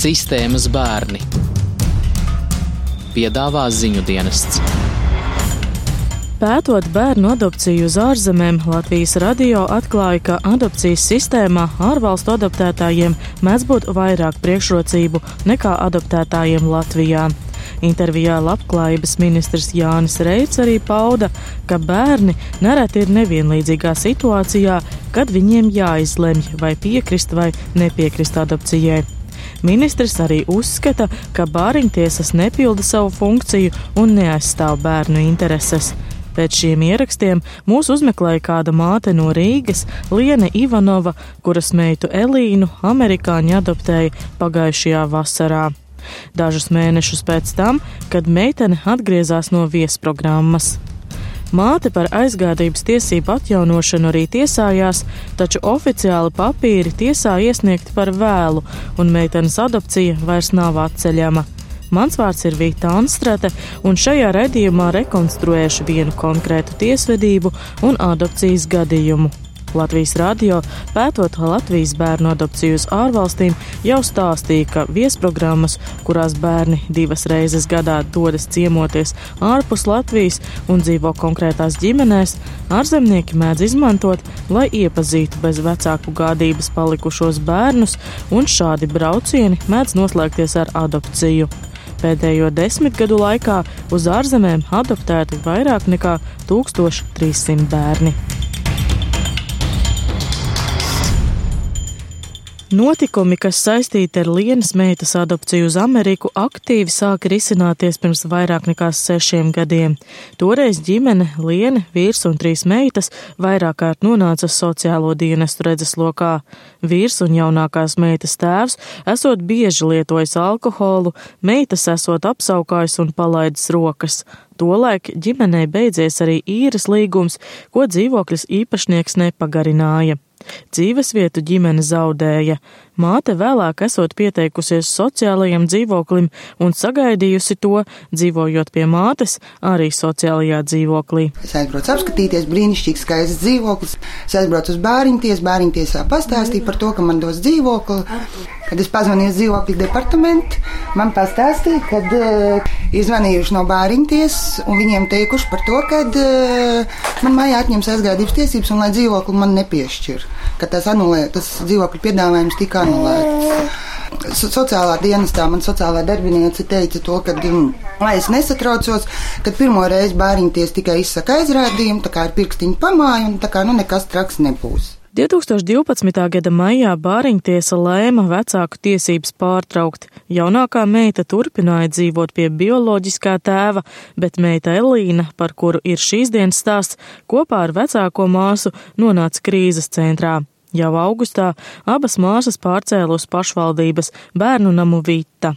Sistēmas bērni piedāvā ziņu dienests. Pētot bērnu adopciju uz ārzemēm, Latvijas radio atklāja, ka adopcijas sistēmā ārvalstu adoptētājiem mēdz būt vairāk priekšrocību nekā adoptētājiem Latvijā. Intervijā labklājības ministrs Jānis Reits arī pauda, ka bērni nereti ir nevienlīdzīgā situācijā, kad viņiem jāizlemj vai piekrist vai nepiekrist adopcijai. Ministrs arī uzskata, ka bāriņtiesas nepilda savu funkciju un neaizstāv bērnu intereses. Pēc šiem ierakstiem mūs uzmeklēja kāda māte no Rīgas, Liene Ivanova, kuras meitu Elīnu amerikāņi adoptēja pagājušajā vasarā. Dažus mēnešus pēc tam, kad meitene atgriezās no viesprogrammas. Māte par aizgādības tiesību atjaunošanu arī tiesājās, taču oficiāli papīri tiesā iesniegti par vēlu, un meitenes adopcija vairs nav atceļama. Mans vārds ir Vīta Anstrate, un šajā redzījumā rekonstruēšu vienu konkrētu tiesvedību un adopcijas gadījumu. Latvijas radio, pētot Latvijas bērnu adopciju uz ārvalstīm, jau stāstīja, ka viesprogrammas, kurās bērni divas reizes gadā dodas ciemoties ārpus Latvijas un dzīvo konkrētās ģimenēs, ārzemnieki mēdz izmantot, lai iepazītu bez vecāku gādības palikušos bērnus, un šādi braucieni mēdz noslēgties ar adopciju. Pēdējo desmit gadu laikā uz ārzemēm adoptēti vairāk nekā 1300 bērni. Notikumi, kas saistīti ar Lienas meitas adopciju uz Ameriku, aktīvi sāka risināties pirms vairāk nekā sešiem gadiem. Toreiz ģimene, Liena, vīrs un trīs meitas vairāk kārt nonāca sociālo dienestu redzeslokā. Vīrs un jaunākās meitas tēvs esot bieži lietojis alkoholu, meitas esot apsaukājis un palaidis rokas. Tolaik ģimenei beidzies arī īres līgums, ko dzīvokļas īpašnieks nepagarināja. Dzīvesvietu ģimene zaudēja. Māte vēlāk esot pieteikusies sociālajam dzīvoklim un sagaidījusi to, dzīvojot pie mātes, arī sociālajā dzīvoklī. Es aizbraucu apskatīties, brīnišķīgs skaists dzīvoklis. Es aizbraucu uz bāriņties, bāriņtiesā pastāstīju par to, ka man dos dzīvokli. Kad es pazvanīju dzīvokļu departamentu, man pastāstīja, ka uh, eh, izvanījuši no bāriņties un viņiem teikuši par to, ka uh, man mājā atņems aizgādības tiesības un lai dzīvokli man nepiešķir. Ka tas, anulē, tas dzīvokļu piedāvājums tika anulēts sociālā dienestā man sociālā darbiniece teica to, ka, mm, lai es nesatraucos, kad pirmo reizi bāriņties tikai izsaka aizrādījumu, tā kā ar pirkstiņu pamāju un tā kā nu nekas traks nebūs. 2012. gada maijā Bāriņtiesa lēma vecāku tiesības pārtraukt. Jaunākā meita turpināja dzīvot pie bioloģiskā tēva, bet meita Elīna, par kuru ir šīs dienas stāsts, kopā ar vecāko māsu nonāca krīzes centrā. Jau augustā abas māsas pārcēla uz pašvaldības bērnu namu Vita.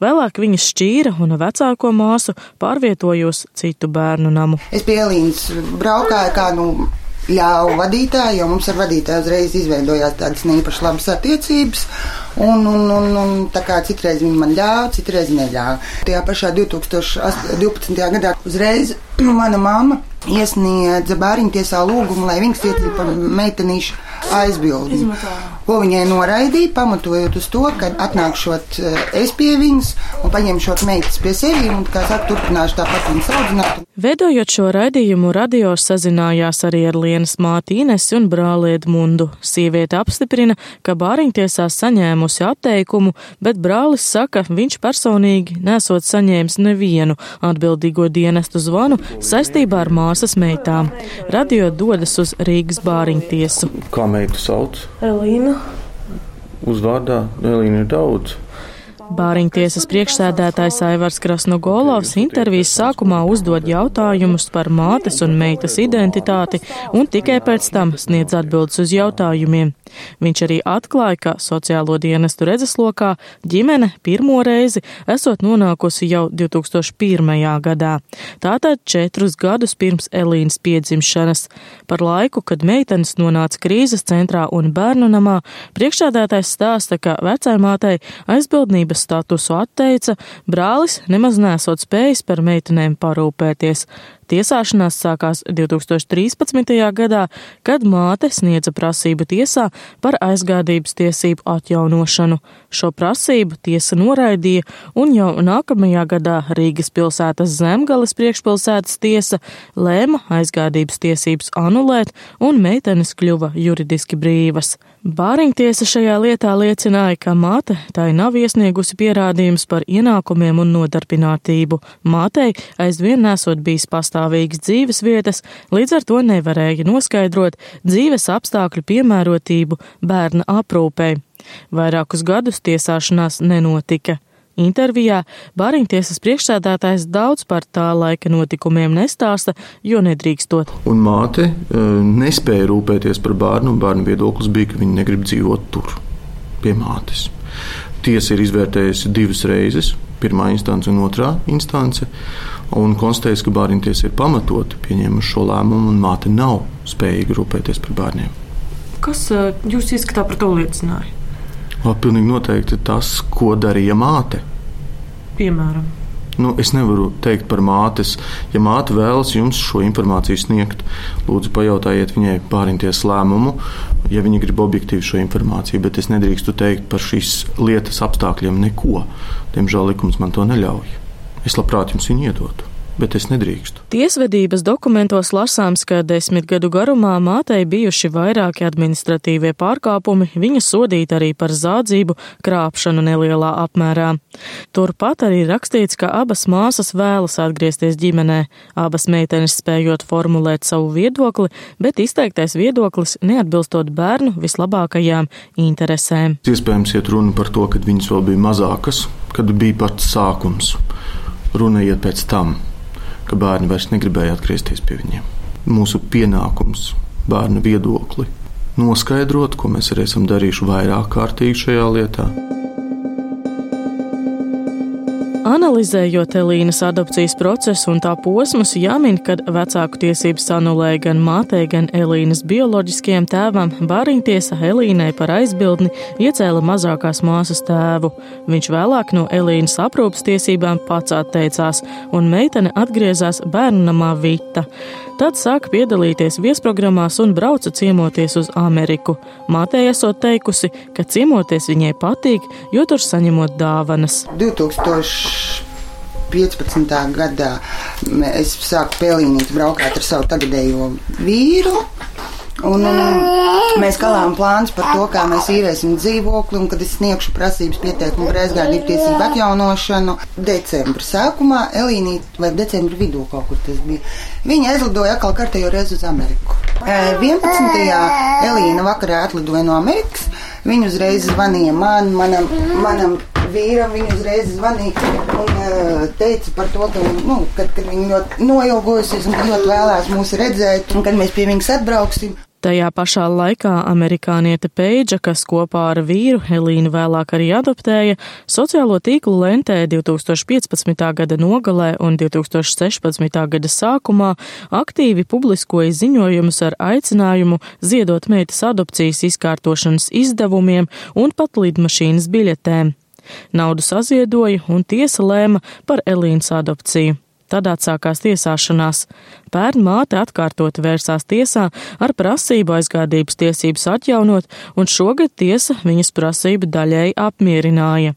Vēlāk viņas šķīra un vecāko māsu pārvietojos citu bērnu namu. Es pie Elīnas braukāju kā nu ļāvu vadītāju, jo mums ar vadītāju uzreiz izveidojās tādas neīpaši labas attiecības. Un, un, un, un tā kā citreiz viņi man ļāva, citreiz neļāva. Tajā pašā 2012. gadā uzreiz mana mamma iesniedza bērnu tiesā lūgumu, lai viņas iecītu par meitenīšu aizbildi. Ko viņai noraidīja, pamatojot uz to, ka atnākšot eh, es pie viņas un paņemšot meitas pie sevis un, kā saka, turpināšu tāpat viņas audzināt. Veidojot šo raidījumu, radio sazinājās arī ar Lienas māti Inesi un brāli Edmundu. Sieviete apstiprina, ka bāriņtiesā saņēmusi atteikumu, bet brālis saka, viņš personīgi nesot saņēmis nevienu atbildīgo dienestu zvanu saistībā ar māsas meitām. Radio dodas uz Rīgas bāriņtiesu. Kā meitu sauc? Elīna. Uzvārdā Elīna ir daudz. Bāriņtiesas priekšsēdētājs Aivars Krasnogolovs intervijas sākumā uzdod jautājumus par mātes un meitas identitāti un tikai pēc tam sniedz atbildes uz jautājumiem. Viņš arī atklāja, ka sociālo dienestu redzeslokā ģimene pirmo reizi esot nonākusi jau 2001. gadā, tātad četrus gadus pirms Elīnas piedzimšanas. Par laiku, kad meitenes nonāca krīzes centrā un bērnu namā, priekšsēdētājs stāsta, ka vecāmātei aizbildnības statusu atteica, brālis nemaz nesot spējis par meitenēm parūpēties. Tiesāšanās sākās 2013. gadā, kad māte sniedza prasību tiesā par aizgādības tiesību atjaunošanu. Šo prasību tiesa noraidīja, un jau nākamajā gadā Rīgas pilsētas Zemgales priekšpilsētas tiesa lēma aizgādības tiesības anulēt, un meitenes kļuva juridiski brīvas. Bāriņtiesa šajā lietā liecināja, ka māte tai nav iesniegusi pierādījumus par ienākumiem un nodarbinātību. Mātei aizvien nesot bijis pastāvīgas dzīves vietas, līdz ar to nevarēja noskaidrot dzīves apstākļu piemērotību bērna aprūpei. Vairākus gadus tiesāšanās nenotika. Intervijā Bāriņtiesas priekšsēdētājs daudz par tā laika notikumiem nestāsta, jo nedrīkstot. Un māte uh, nespēja rūpēties par bērnu, un bērnu viedoklis bija, ka viņa negrib dzīvot tur, pie mātes. Tiesa ir izvērtējusi divas reizes, pirmā instance un otrā instance, un konstatējusi, ka Bāriņtiesa ir pamatoti pieņēmuši šo lēmumu, un māte nav spējīga rūpēties par bērniem. Kas uh, jūs izskatā par to liecināja? Pilnīgi noteikti tas, ko darīja māte. Piemēram. Nu, es nevaru teikt par mātes. Ja māte vēlas jums šo informāciju sniegt, lūdzu, pajautājiet viņai pārinties lēmumu, ja viņa grib objektīvi šo informāciju. Bet es nedrīkstu teikt par šīs lietas apstākļiem neko. Diemžēl likums man to neļauj. Es labprāt jums viņu iedotu bet es nedrīkstu. Tiesvedības dokumentos lasāms, ka desmit gadu garumā mātei bijuši vairāki administratīvie pārkāpumi, viņa sodīta arī par zādzību, krāpšanu nelielā apmērā. Turpat arī rakstīts, ka abas māsas vēlas atgriezties ģimenē, abas meitenes spējot formulēt savu viedokli, bet izteiktais viedoklis neatbilstot bērnu vislabākajām interesēm. Iespējams, iet runa par to, kad viņas vēl bija mazākas, kad bija pats sākums. Runa iet pēc tam ka bērni vairs negribēja atgriezties pie viņiem. Mūsu pienākums bērnu viedokli noskaidrot, ko mēs arī esam darījuši vairāk kārtīgi šajā lietā. Analizējot Elīnas adopcijas procesu un tā posmus, jāmin, kad vecāku tiesības anulēja gan mātei, gan Elīnas bioloģiskajam tēvam, Bāriņtiesa Elīnai par aizbildni iecēla mazākās māsas tēvu. Viņš vēlāk no Elīnas aprūpas tiesībām pats atteicās, un meitene atgriezās bērnu namā Vita. Tad sāka piedalīties viesprogrammās un brauca ciemoties uz Ameriku. Mātei esot teikusi, ka ciemoties viņai patīk, jo tur saņemot dāvanas. 2000. 15. gadā es sāku pelnīt, braukāt ar savu tagadējo vīru. Un, un mēs kalām plāns par to, kā mēs īrēsim dzīvokli, un kad es sniegšu prasības pieteikumu par aizgādību tiesību atjaunošanu decembra sākumā, Elīnīt, vai decembra vidū kaut kur tas bija. Viņa aizlidoja atkal kārtējo reizi uz Ameriku. 11. Elīna vakarā atlidoja no Amerikas. Viņa uzreiz zvanīja man, manam, manam vīram, viņa uzreiz zvanīja un uh, teica par to, ka, nu, kad, kad viņa ļoti noilgojusies un ļoti vēlās mūs redzēt, un kad mēs pie viņas atbrauksim. Tajā pašā laikā amerikāniete Peidža, kas kopā ar vīru Helīnu vēlāk arī adoptēja, sociālo tīklu lentē 2015. gada nogalē un 2016. gada sākumā aktīvi publiskoja ziņojumus ar aicinājumu ziedot meitas adopcijas izkārtošanas izdevumiem un pat lidmašīnas biļetēm. Naudu saziedoja un tiesa lēma par Elīnas adopciju. Tad atsākās tiesāšanās. Pērn māte atkārtoti vērsās tiesā ar prasību aizgādības tiesības atjaunot, un šogad tiesa viņas prasību daļēji apmierināja.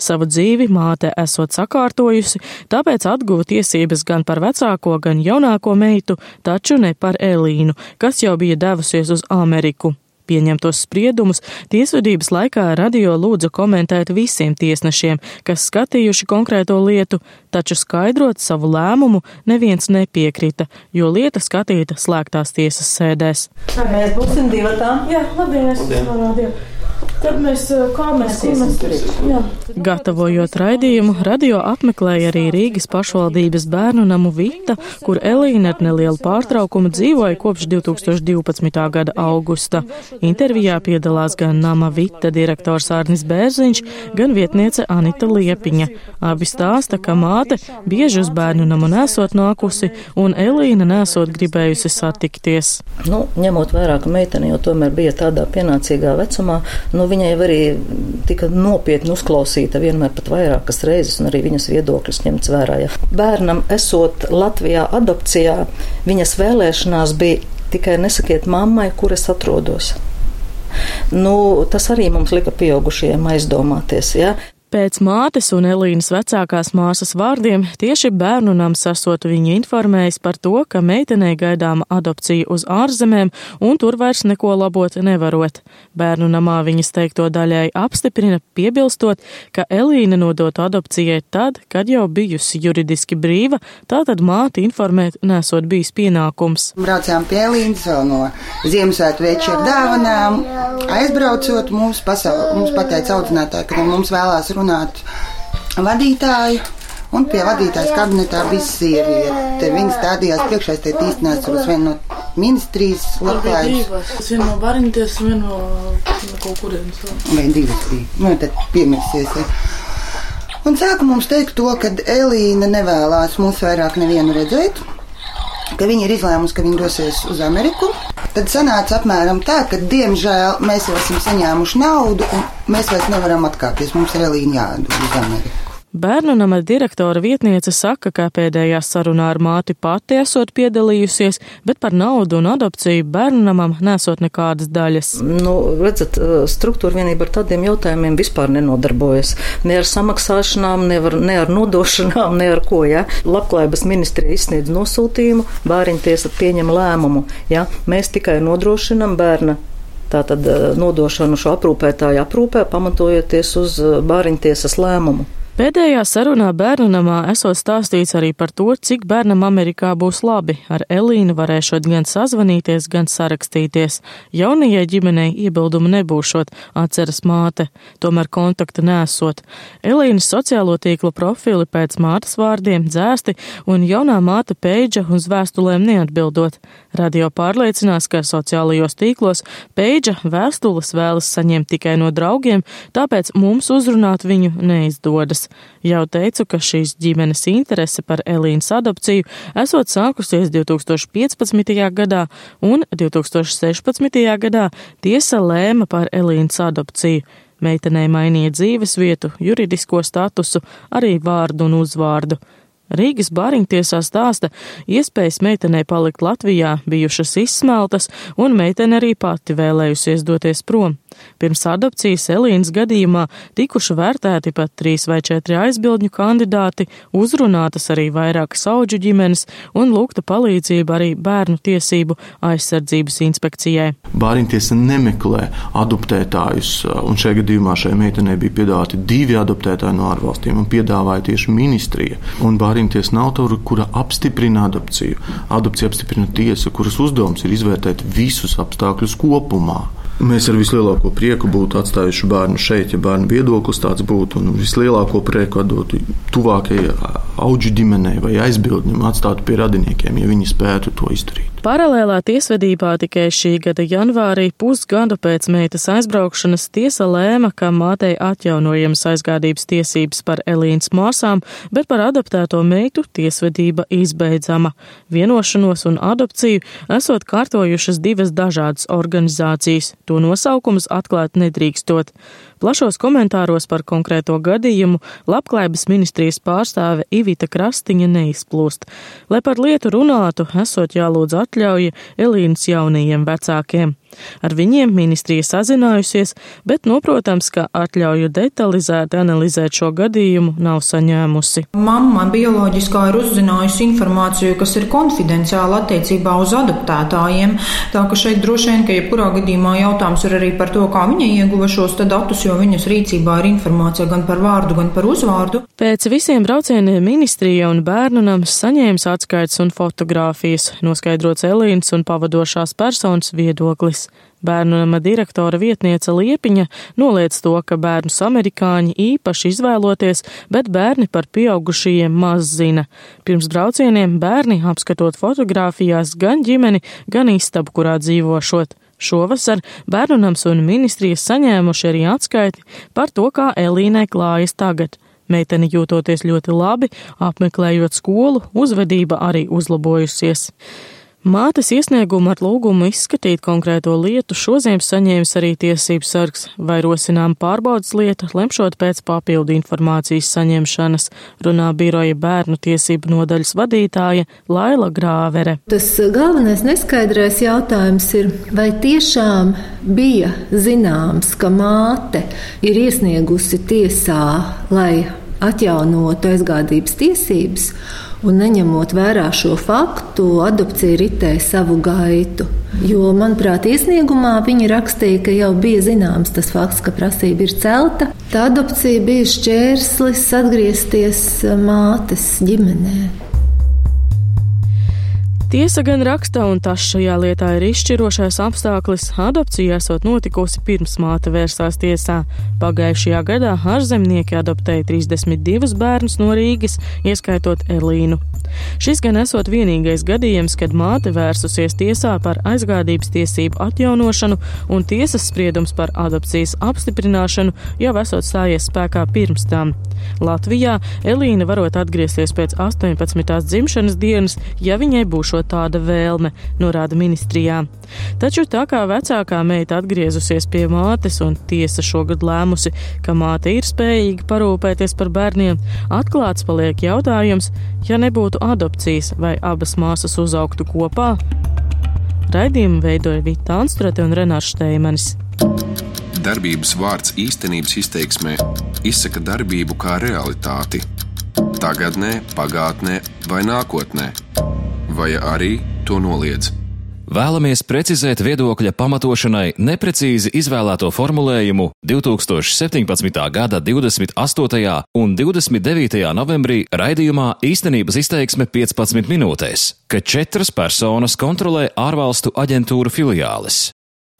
Savu dzīvi māte esot sakārtojusi, tāpēc atguva tiesības gan par vecāko, gan jaunāko meitu, taču ne par Elīnu, kas jau bija devusies uz Ameriku. Pieņemtos spriedumus tiesvedības laikā radio lūdza komentēt visiem tiesnešiem, kas skatījuši konkrēto lietu, taču skaidrot savu lēmumu neviens nepiekrita, jo lieta skatīta slēgtās tiesas sēdēs. Mēs būsim divi tā. Jā, labi, es norādīju. Tad mēs, kā mēs, mēs, mēs Gatavojot raidījumu, radio apmeklēja arī Rīgas pašvaldības bērnu namu Vita, kur Elīna ar nelielu pārtraukumu dzīvoja kopš 2012. gada augusta. Intervijā piedalās gan nama Vita direktors Arnis Bērziņš, gan vietniece Anita Liepiņa. Abi stāsta, ka māte bieži uz bērnu namu nesot nākusi un Elīna nesot gribējusi satikties. Nu, ņemot vērā, ka meitene jau tomēr bija tādā pienācīgā vecumā, nu, viņai arī tika nopietni uzklausīta vienmēr pat vairākas reizes, un arī viņas viedoklis ņemts vērā. Ja. Bērnam esot Latvijā adopcijā, viņas vēlēšanās bija tikai nesakiet mammai, kur es atrodos. Nu, tas arī mums lika pieaugušajiem aizdomāties. Ja? Pēc mātes un Elīnas vecākās māsas vārdiem tieši bērnu nams esot viņu informējis par to, ka meitenei gaidāma adopcija uz ārzemēm un tur vairs neko labot nevarot. Bērnu namā viņas teikto daļai apstiprina, piebilstot, ka Elīna nodot adopcijai tad, kad jau bijusi juridiski brīva, tātad māti informēt nesot bijis pienākums. Braucām pie Elīnas vēl no Ziemassvētku večera dāvanām. Aizbraucot, mums, pasaul, mums pateica audzinātāji, ka mums vēlās runāt vadītāju. Un pie vadītājas kabinetā bija sieviete. Viņa stādījās priekšā, es te īsti neatceros vienu no ministrijas labklājības. Tas viena no bariņties, viena no, no kaut kurienes. Vai divas bija. Nu, tad piemirsies. Un sāka mums teikt to, ka Elīna nevēlās mūs vairāk nevienu redzēt, ka viņa ir izlēmusi, ka viņa dosies uz Ameriku. Tad sanāca apmēram tā, ka, diemžēl, mēs jau esam saņēmuši naudu, un mēs vairs nevaram atkāpties. Mums ir Elīna jādod uz Ameriku. Bērnu nama direktora vietniece saka, ka pēdējā sarunā ar māti pati esot piedalījusies, bet par naudu un adopciju bērnu namam nesot nekādas daļas. Nu, redzat, struktūra vienība ar tādiem jautājumiem vispār nenodarbojas. Ne ar samaksāšanām, ne ar, ne ar nodošanām, ne ar ko. Ja? Labklājības ministrija izsniedz nosūtījumu, bāriņtiesa pieņem lēmumu. Ja? Mēs tikai nodrošinam bērna tātad nodošanu šo aprūpētāju aprūpē, pamatojoties uz bāriņtiesas lēmumu. Pēdējā sarunā bērnu namā esot stāstīts arī par to, cik bērnam Amerikā būs labi. Ar Elīnu varēšot gan sazvanīties, gan sarakstīties. Jaunajai ģimenei iebildumu nebūšot, atceras māte, tomēr kontakta nesot. Elīnas sociālo tīklu profili pēc mātes vārdiem dzēsti un jaunā māte Peidža uz vēstulēm neatbildot. Radio pārliecinās, ka sociālajos tīklos Peidža vēstules vēlas saņemt tikai no draugiem, tāpēc mums uzrunāt viņu neizdodas. Jau teicu, ka šīs ģimenes interese par Elīnas adopciju esot sākusies 2015. gadā un 2016. gadā tiesa lēma par Elīnas adopciju. Meitenei mainīja dzīves vietu, juridisko statusu, arī vārdu un uzvārdu. Rīgas bāriņtiesā stāsta, iespējas meitenei palikt Latvijā bijušas izsmeltas, un meitene arī pati vēlējusies doties prom. Pirms adopcijas Elīnas gadījumā tikuši vērtēti pat trīs vai četri aizbildņu kandidāti, uzrunātas arī vairākas auģu ģimenes un lūgta palīdzība arī bērnu tiesību aizsardzības inspekcijai. Bāriņtiesa nemeklē adoptētājus, un šajā gadījumā šai meitenei bija piedāvāti divi adoptētāji no ārvalstīm, un piedāvāja tieši ministrija. Un bāriņtiesa nav tā, kura apstiprina adopciju. Adopcija apstiprina tiesa, kuras uzdevums ir izvērtēt visus apstākļus kopumā. Mēs ar vislielāko prieku būtu atstājuši bērnu šeit, ja bērnu viedoklis tāds būtu. Un vislielāko prieku atdotu tuvākajai auģu ģimenei vai aizbildnim, atstātu pie radiniekiem, ja viņi spētu to izdarīt. Paralēlā tiesvedībā tikai šī gada janvārī, pusgadu pēc meitas aizbraukšanas, tiesa lēma, ka mātei atjaunojams aizgādības tiesības par Elīnas māsām, bet par adoptēto meitu tiesvedība izbeidzama. Vienošanos un adopciju esot kārtojušas divas dažādas organizācijas to nosaukums atklāt nedrīkstot. Plašos komentāros par konkrēto gadījumu Labklājības ministrijas pārstāve Ivita Krastiņa neizplūst. Lai par lietu runātu, esot jālūdz atļauja Elīnas jaunajiem vecākiem. Ar viņiem ministrija sazinājusies, bet noprotams, ka atļauju detalizēti analizēt šo gadījumu nav saņēmusi. Mamma bioloģiskā ir uzzinājusi informāciju, kas ir konfidenciāla attiecībā uz adoptētājiem, tā ka šeit droši vien, ka jebkurā gadījumā jautājums ir arī par to, kā viņa ieguva šos datus, jo viņas rīcībā ir informācija gan par vārdu, gan par uzvārdu. Pēc visiem braucieniem ministrija un bērnu nams saņēma atskaites un fotogrāfijas, noskaidrots Elīnas un pavadošās personas viedoklis. Bērnu nama direktora vietniece Liepiņa noliec to, ka bērnus amerikāņi īpaši izvēloties, bet bērni par pieaugušajiem maz zina. Pirms braucieniem bērni apskatot fotogrāfijās gan ģimeni, gan istabu, kurā dzīvošot. Šovasar bērnunams un ministrijas saņēmuši arī atskaiti par to, kā Elīnai klājas tagad. Meitene jūtoties ļoti labi, apmeklējot skolu, uzvedība arī uzlabojusies. Mātes iesniegumu ar lūgumu izskatīt konkrēto lietu šodien saņēmis arī tiesības sargs vai rosinām pārbaudas lieta, lemšot pēc papildu informācijas saņemšanas, runā biroja bērnu tiesību nodaļas vadītāja Laila Grāvere. Tas galvenais neskaidrais jautājums ir, vai tiešām bija zināms, ka māte ir iesniegusi tiesā, lai atjaunotu aizgādības tiesības Un neņemot vērā šo faktu, adopcija ritēja savu gaitu. Jo, manuprāt, iesniegumā viņi rakstīja, ka jau bija zināms tas fakts, ka prasība ir celta. Tā adopcija bija šķērslis atgriezties mātes ģimenē. Tiesa gan raksta, un tas šajā lietā ir izšķirošais apstākļis, adopcija esot notikusi pirms māte vērsās tiesā. Pagājušajā gadā ārzemnieki adoptēja 32 bērnus no Rīgas, ieskaitot Elīnu. Šis gan esot vienīgais gadījums, kad māte vērsusies tiesā par aizgādības tiesību atjaunošanu, un tiesas spriedums par adopcijas apstiprināšanu jau esot stājies spēkā pirms tam. Latvijā Elīna varot atgriezties pēc 18. dzimšanas dienas, ja viņai būšot tāda vēlme, norāda ministrijā. Taču tā kā vecākā meita atgriezusies pie mātes un tiesa šogad lēmusi, ka māte ir spējīga parūpēties par bērniem, atklāts paliek jautājums, ja nebūtu adopcijas, vai abas māsas uzaugtu kopā? Raidījumu veidoja Vita Anstrate un Renārs Šteimanis. Darbības vārds īstenības izteiksmē izsaka darbību kā realitāti - tagadnē, pagātnē vai nākotnē, vai arī to noliedz. Vēlamies precizēt viedokļa pamatošanai neprecīzi izvēlēto formulējumu 2017. gada 28. un 29. novembrī raidījumā īstenības izteiksme 15 minūtēs, ka četras personas kontrolē ārvalstu aģentūru filiāles.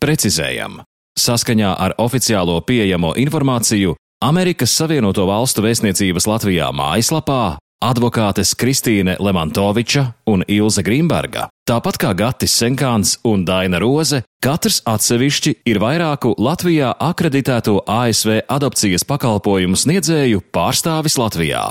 Precizējam! Saskaņā ar oficiālo pieejamo informāciju Amerikas Savienoto Valstu vēstniecības Latvijā mājaslapā advokātes Kristīne Lemantoviča un Ilze Grimberga, tāpat kā Gatis Senkāns un Daina Roze, katrs atsevišķi ir vairāku Latvijā akreditēto ASV adopcijas pakalpojumu sniedzēju pārstāvis Latvijā.